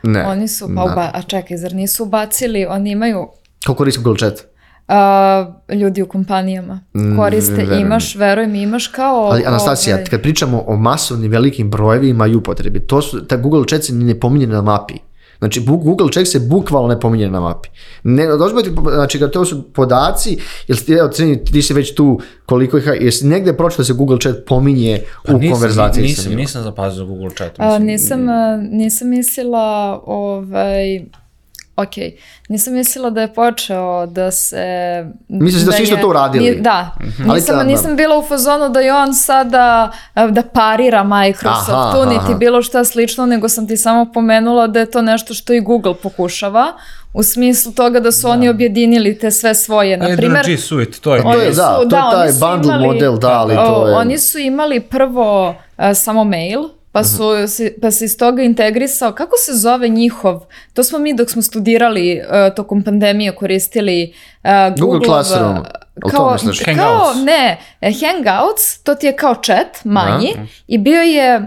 Ne. Oni su, pa uba, a čekaj, zar nisu ubacili, oni imaju... Ko koristi Google chat? Uh, ljudi u kompanijama mm, koriste, mm, imaš, verujem, imaš kao... Ali ovaj- Anastasija, ovaj... kad pričamo o masovnim velikim brojevima i upotrebi, to su, ta Google chat se ne pominje na mapi. Znači, Google Check se bukvalno ne pominje na mapi. Ne, dođete, znači, da to su podaci, jel ti, evo, cini, ti si već tu koliko ih, jesi negde pročito da se Google Chat pominje pa u nisam, konverzaciji nisam, sa njima? Nisam, nisam zapazio Google Chat. Mislim. A, nisam, nisam mislila ovaj, ok, nisam mislila da je počeo da se... Misliš da, da su isto to uradili? Ni, da, mhm. nisam, Ali ta, nisam da. bila u fazonu da je on sada e, da parira Microsoft aha, niti bilo šta slično, nego sam ti samo pomenula da je to nešto što i Google pokušava, u smislu toga da su da. oni objedinili te sve svoje, na primer. Energy suite, to je. Oni da, su, da, to je da, taj bundle imali, model, da, ali to je. Oni su imali prvo uh, samo mail, pa, mhm. su, pa se iz toga integrisao. Kako se zove njihov? To smo mi dok smo studirali uh, tokom pandemije koristili uh, Google, e, Classroom. Uh, kao, kao, ne, Hangouts, to ti je kao chat manji da. i bio je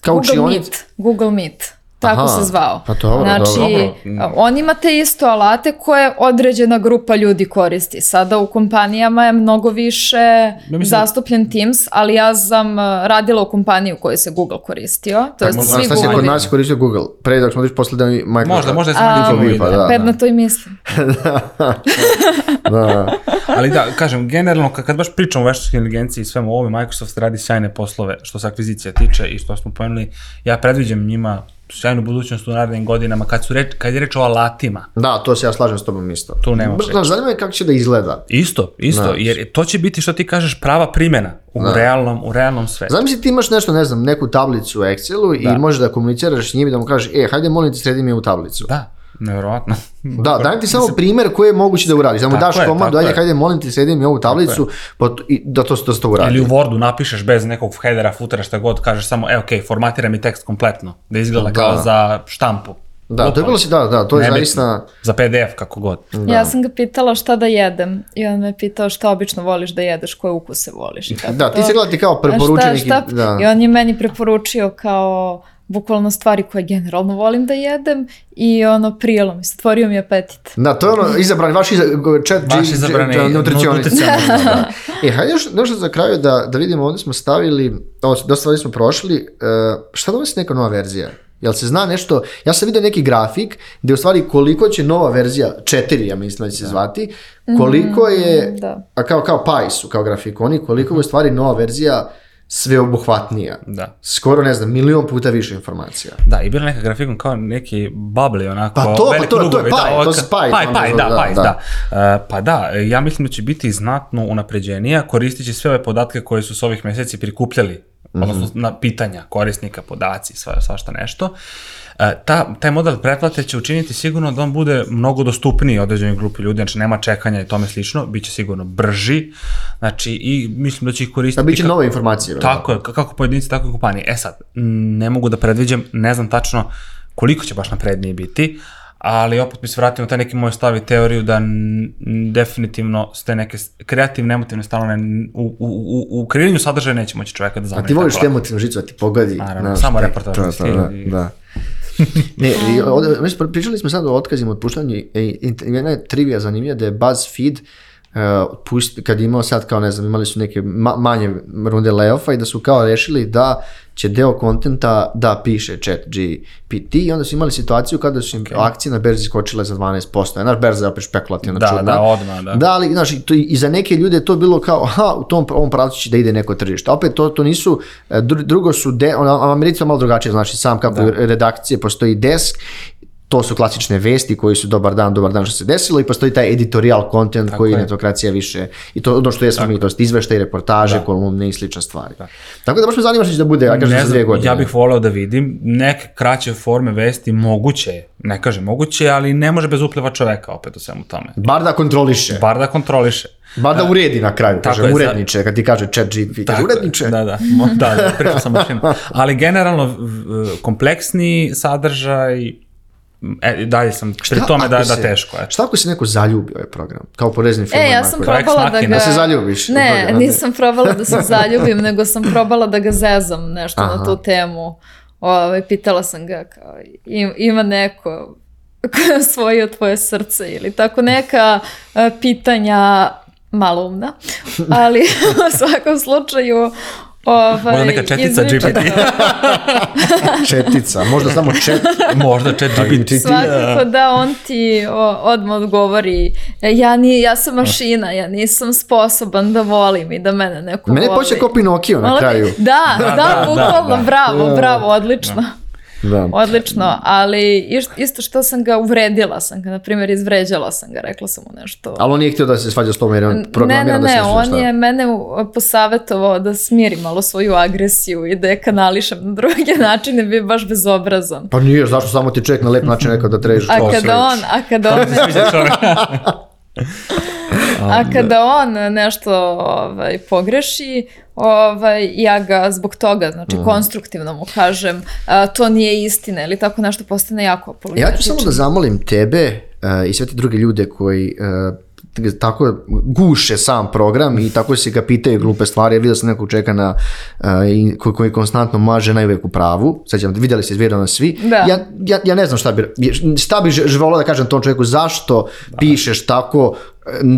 kao Google Meet. Google Meet. Tako Aha, se zvao. Pa dobro, znači, dobro. on imate isto alate koje određena grupa ljudi koristi. Sada u kompanijama je mnogo više ja mislim... Da- zastupljen Teams, ali ja sam eh, radila u kompaniji u kojoj se Google koristio. To je svi Google. Šta se kod nas koristio Google? Pre dok smo došli posle da mi Microsoft. Možda, možda je Microsoft. Pa, da, da. na to i mislim. da. da. ali da, kažem, generalno kad baš pričamo o veštačkoj inteligenciji i svemu ovome, Microsoft radi sjajne poslove što se akvizicija tiče i što smo pomenuli, ja predviđam njima sjajnu budućnost u narednim godinama, kad, su reč, kad je reč o alatima. Da, to se ja slažem s tobom isto. Tu nema Znaš, reći. zanima je kako će da izgleda. Isto, isto, Znaš. jer to će biti što ti kažeš prava primjena u, da. realnom, u realnom svetu. Zamisli ti imaš nešto, ne znam, neku tablicu u Excelu da. i možeš da komuniciraš s njim i da mu kažeš, e, hajde molim te sredi mi u tablicu. Da. Neverovatno. Da, dajem ti samo da se... primer koji je moguće da uradiš. Samo daš komandu, dajde, hajde, molim ti, sedim mi ovu tablicu, pa i da to da se to uradi. Ili u Wordu napišeš bez nekog headera, footera, šta god, kažeš samo, e, okej, okay, formatira mi tekst kompletno, da izgleda da. kao da. za štampu. Da, Lopali. to je bilo si, da, da, to je zaista... Za PDF, kako god. Da. Ja sam ga pitala šta da jedem i on me pitao šta obično voliš da jedeš, koje ukuse voliš. I da, to... ti si gledati kao preporučenik. Šta, šta... Da. I on je meni preporučio kao bukvalno stvari koje generalno volim da jedem i ono prijelo mi se, stvorio mi apetit. Na to je ono izabrani, vaš, iza, chat, vaš izabrani uh, nutricionist. Da. da. E, hajde još nešto za kraju da, da vidimo, ovdje smo stavili, ovo, dosta stvari smo prošli, uh, šta donosi neka nova verzija? Jel se zna nešto, ja sam vidio neki grafik gde u stvari koliko će nova verzija, četiri ja mislim da će se da. zvati, koliko mhm, je, mm, da. a kao, kao pie su, kao grafikoni, koliko mhm. je u stvari nova verzija sveobuhvatnija. Da. Skoro, ne znam, milion puta više informacija. Da, i bila neka grafikon kao neki bubble, onako, pa to, pa to, to je da, paj, to se paj. Paj, paj, da, paj, da. da. Uh, pa da, ja mislim da će biti znatno unapređenija, koristići sve ove podatke koje su s ovih meseci prikupljali -hmm. odnosno mhm. na pitanja korisnika, podaci, sva, svašta nešto. E, ta, taj model pretplate će učiniti sigurno da on bude mnogo dostupniji određenoj grupi ljudi, znači nema čekanja i tome slično, bit će sigurno brži, znači i mislim da će ih koristiti... Da pa biće kako, nove informacije. Tako je, kako pojedinci, tako i kompanije. E sad, ne mogu da predviđem, ne znam tačno koliko će baš napredniji biti, ali opet bi se vratio na taj neki moj stav i teoriju da definitivno ste neke kreativne, emotivne strane u, u, u, u kreiranju sadržaja neće moći čoveka da pa zameni. A ti voliš emotivnu žicu, da ti pogodi. Naravno, naš, samo reportažni stil. Da, da. ne, i ovde, pričali smo sad o otkazima, otpuštanju i jedna je trivija zanimljiva da je BuzzFeed Uh, pušt, kad je imao sad kao ne znam, imali su neke ma, manje runde layoffa i da su kao rešili da će deo kontenta da piše chat GPT i onda su imali situaciju kada su im okay. akcije na berzi skočile za 12%. Znaš, berza je opet špekulativna da, čudna. Da, odmah, da. Da, ali, znaš, to, i za neke ljude to bilo kao, aha, u tom ovom pravcu će da ide neko tržište. Opet, to, to nisu, eh, drugo su, de, on, America malo drugačije, znači, sam kako da. redakcije, postoji desk to su klasične vesti koji su dobar dan, dobar dan što se desilo i postoji taj editorial content Tako koji je. netokracija više, i to ono što jesmo Tako. mi, to je izveštaj, reportaže, da. kolumne i slične stvari. Da. Tako da baš me zanima što će da bude, ja kažem, ne znam, dvije godine. Ja bih voleo da vidim, neke kraće forme vesti moguće je, ne kažem moguće, ali ne može bez upleva čoveka opet u svemu tome. Bar da kontroliše. Bar da kontroliše. Bar da, da. uredi na kraju, kaže je, uredniče, kad ti kaže chat GPT, kaže uredniče. Da, da, da, da pričao sam mašinu. Ali generalno kompleksni sadržaj, E, dalje sam šta, pri tome da, da teško. Eto. Šta ako se neko zaljubi ovaj program? Kao porezni film. E, ja sam probala da ga... Da se zaljubiš. Ne, program, da. nisam probala da se zaljubim, nego sam probala da ga zezam nešto Aha. na tu temu. Ove, ovaj, pitala sam ga kao, ima neko koja osvojio tvoje srce ili tako neka e, pitanja malo umna, ali u svakom slučaju Ovaj, Možda neka četica izbriču, GPT. četica, možda samo čet. Možda čet GPT. Svakako da on ti odmah odgovori, ja, ni, ja sam mašina, ja nisam sposoban da volim i da mene neko mene voli. Mene poče kao Pinokio na kraju. Da, da, da, da, da bukvalno, da, da. bravo, bravo, da. odlično. Da da. odlično, ali isto što sam ga uvredila sam ga, na primjer izvređala sam ga, rekla sam mu nešto. Ali on nije htio da se svađa s tom jer on programira ne, ne, da se ne, on je mene posavetovao da smiri malo svoju agresiju i da je kanališem na druge načine, bi baš bezobrazan. Pa nije, zašto samo ti čovjek na lep način rekao da trežeš? A kada on, a kada on... A da. kada on nešto ovaj, pogreši, ovaj, ja ga zbog toga, znači mm. konstruktivno mu kažem, a, to nije istina ili tako nešto postane jako apologetično. Ja ću samo da zamolim tebe a, e, i sve te druge ljude koji a, e, tako guše sam program i tako se ga pitaju glupe stvari. Ja vidio sam nekog čeka na, e, koji, koji konstantno maže najuvek u pravu. Sećam, videli ste izvjerano svi. Da. Ja, ja, ja ne znam šta bi, šta bi želo da kažem tom čovjeku, zašto da. pišeš tako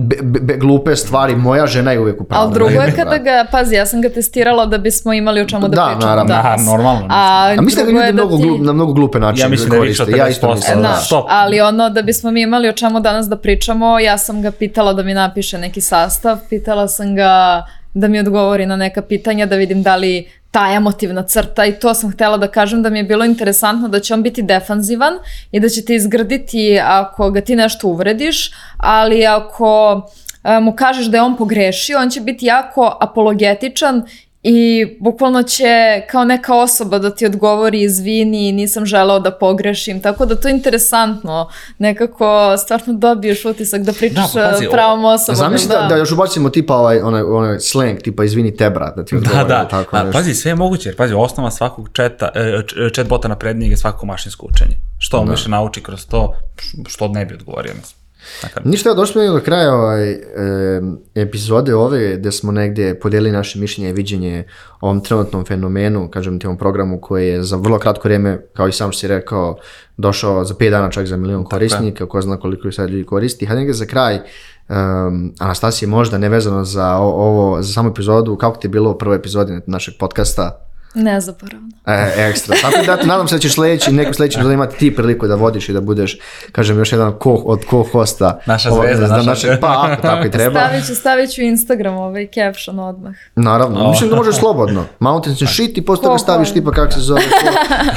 Be, be, glupe stvari, moja žena je uvijek u pravu. Ali drugo je da. kada ga, pazi, ja sam ga testirala da bismo imali o čemu da, da pričamo naravno. danas. Da, normalno. A, A mislim da ga ljudi da mnogo ti... glup, na mnogo glupe načine ja mislim da koriste. ja isto mislim. Da, da. Stop. Ali ono, da bismo mi imali o čemu danas da pričamo, ja sam ga pitala da mi napiše neki sastav, pitala sam ga da mi odgovori na neka pitanja, da vidim da li ta emotivna crta i to sam htela da kažem da mi je bilo interesantno da će on biti defanzivan i da će te izgrditi ako ga ti nešto uvrediš, ali ako e, mu kažeš da je on pogrešio, on će biti jako apologetičan i bukvalno će kao neka osoba da ti odgovori izvini, nisam želao da pogrešim, tako da to je interesantno, nekako stvarno dobiješ utisak da pričaš da, pa pazi, e, pravom pa osobom. Zamisli da. da, da još ubacimo tipa ovaj, onaj, onaj slang, tipa izvini tebra, da ti da, odgovori. Da, da, tako, da, nešto. pazi, sve je moguće, jer pazi, osnova svakog četa, e, e, chatbota naprednijeg je svako mašinsko učenje. Što on da. više nauči kroz to, što ne bi odgovorio, mislim. Dakle. Ništa, došli smo do kraja ovaj, e, epizode ove gde smo negde podelili naše mišljenje i viđenje o ovom trenutnom fenomenu, kažem ti ovom programu koji je za vrlo kratko vreme, kao i sam si rekao, došao za 5 dana čak za milion korisnika, ko zna koliko je sad ljudi koristi. Hajde negde za kraj, um, Anastasije, možda nevezano za ovo, za samu epizodu, kako ti je bilo u prvoj epizodi našeg podcasta? Nezaboravno. E, ekstra. Tako da, nadam se da ćeš sledeći, neku sledeću da imati ti priliku da vodiš i da budeš, kažem, još jedan ko, od co-hosta. Naša zvezda. Naša, naša, pa, ako tako i treba. Stavit ću, stavit ću Instagram ovaj caption odmah. Naravno, oh. mislim da možeš slobodno. Mountain and shit i posle toga staviš tipa kako se zove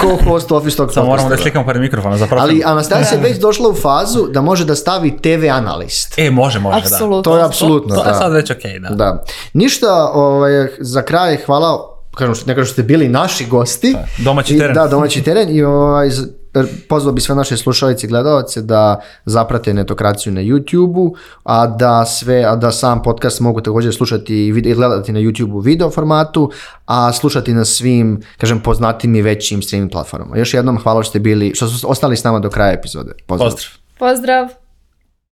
co-host office tog Samo moramo da slikamo par mikrofona za profil. Ali Anastasija da. već došla u fazu da može da stavi TV analist. E, može, može, da. apsolutno. da. To je apsolutno, to, to je da. sad već okej, okay, da. da. Ništa, ovaj, za kraj, hvala kažem, ne kažem što ste bili naši gosti. Da, domaći teren. I, da, domaći teren i ovaj, pozvao bi sve naše slušalice i gledalce da zaprate netokraciju na YouTube-u, a da sve, a da sam podcast mogu također slušati i, gledati na YouTube-u video formatu, a slušati na svim, kažem, poznatim i većim streaming platformama. Još jednom hvala što ste bili, što ste ostali s nama do kraja epizode. Pozdrav. Pozdrav. Pozdrav.